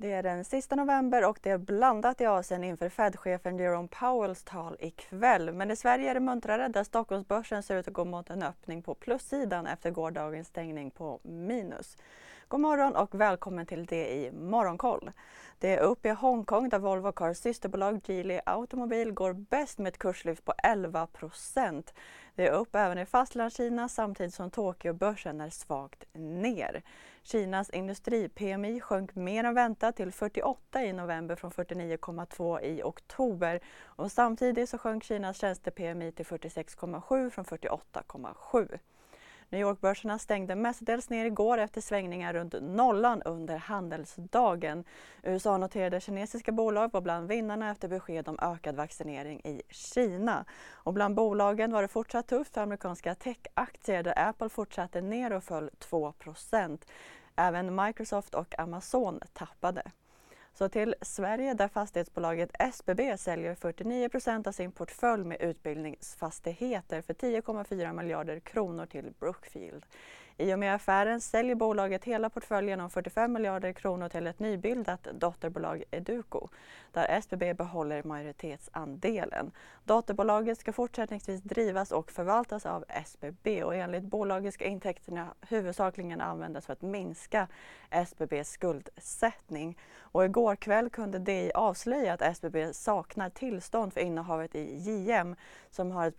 Det är den sista november och det är blandat i Asien inför Fed-chefen Jerome Powells tal ikväll. Men i Sverige är det muntrare där Stockholmsbörsen ser ut att gå mot en öppning på plussidan efter gårdagens stängning på minus. God morgon och välkommen till det i Morgonkoll. Det är upp i Hongkong där Volvo Cars systerbolag Geely Automobil går bäst med ett kurslyft på 11 procent. Det är upp även i Fastlandskina samtidigt som Tokyobörsen är svagt ner. Kinas industri-PMI sjönk mer än väntat till 48 i november från 49,2 i oktober och samtidigt så sjönk Kinas tjänste-PMI till 46,7 från 48,7. New York-börserna stängde mestadels ner igår efter svängningar runt nollan under handelsdagen. USA-noterade kinesiska bolag var bland vinnarna efter besked om ökad vaccinering i Kina. Och bland bolagen var det fortsatt tufft för amerikanska techaktier där Apple fortsatte ner och föll 2% Även Microsoft och Amazon tappade. Så till Sverige där fastighetsbolaget SBB säljer 49% av sin portfölj med utbildningsfastigheter för 10,4 miljarder kronor till Brookfield. I och med affären säljer bolaget hela portföljen om 45 miljarder kronor till ett nybildat dotterbolag Educo, där SBB behåller majoritetsandelen. Dotterbolaget ska fortsättningsvis drivas och förvaltas av SBB och enligt bolaget ska intäkterna huvudsakligen användas för att minska SBBs skuldsättning. Och igår kväll kunde DI avslöja att SBB saknar tillstånd för innehavet i JM som har ett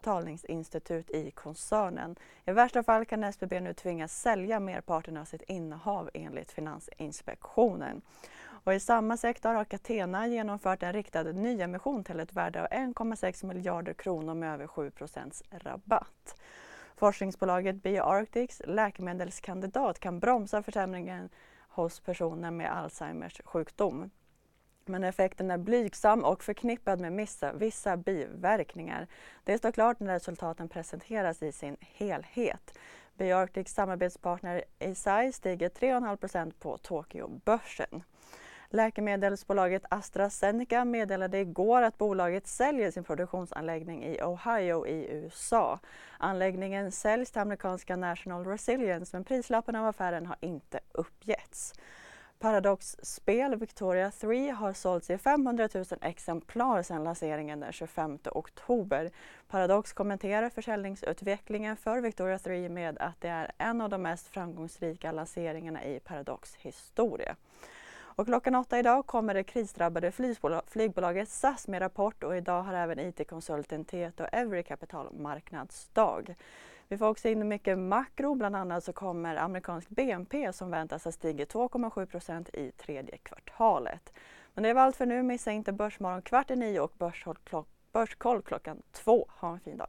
Betalningsinstitut i koncernen. I värsta fall kan SBB nu tvingas sälja merparten av sitt innehav enligt Finansinspektionen. Och I samma sektor har Catena genomfört en riktad nyemission till ett värde av 1,6 miljarder kronor med över 7% rabatt. Forskningsbolaget BioArctics läkemedelskandidat kan bromsa försämringen hos personer med Alzheimers sjukdom men effekten är blygsam och förknippad med vissa, vissa biverkningar. Det står klart när resultaten presenteras i sin helhet. Bioarctics samarbetspartner Eisai stiger 3,5% på Tokyobörsen. Läkemedelsbolaget AstraZeneca meddelade igår att bolaget säljer sin produktionsanläggning i Ohio i USA. Anläggningen säljs till amerikanska National Resilience men prislappen av affären har inte uppgetts. Paradox Spel Victoria 3 har sålts i 500 000 exemplar sedan lanseringen den 25 oktober. Paradox kommenterar försäljningsutvecklingen för Victoria 3 med att det är en av de mest framgångsrika lanseringarna i Paradox historia. Och klockan åtta idag kommer det krisdrabbade flygbolaget SAS med rapport och idag har även IT-konsulten Tieto Every kapitalmarknadsdag. Vi får också in mycket makro, bland annat så kommer amerikansk BNP som väntas ha stigit 2,7 procent i tredje kvartalet. Men det var allt för nu. Missa inte Börsmorgon kvart i nio och Börskoll klockan två. Ha en fin dag.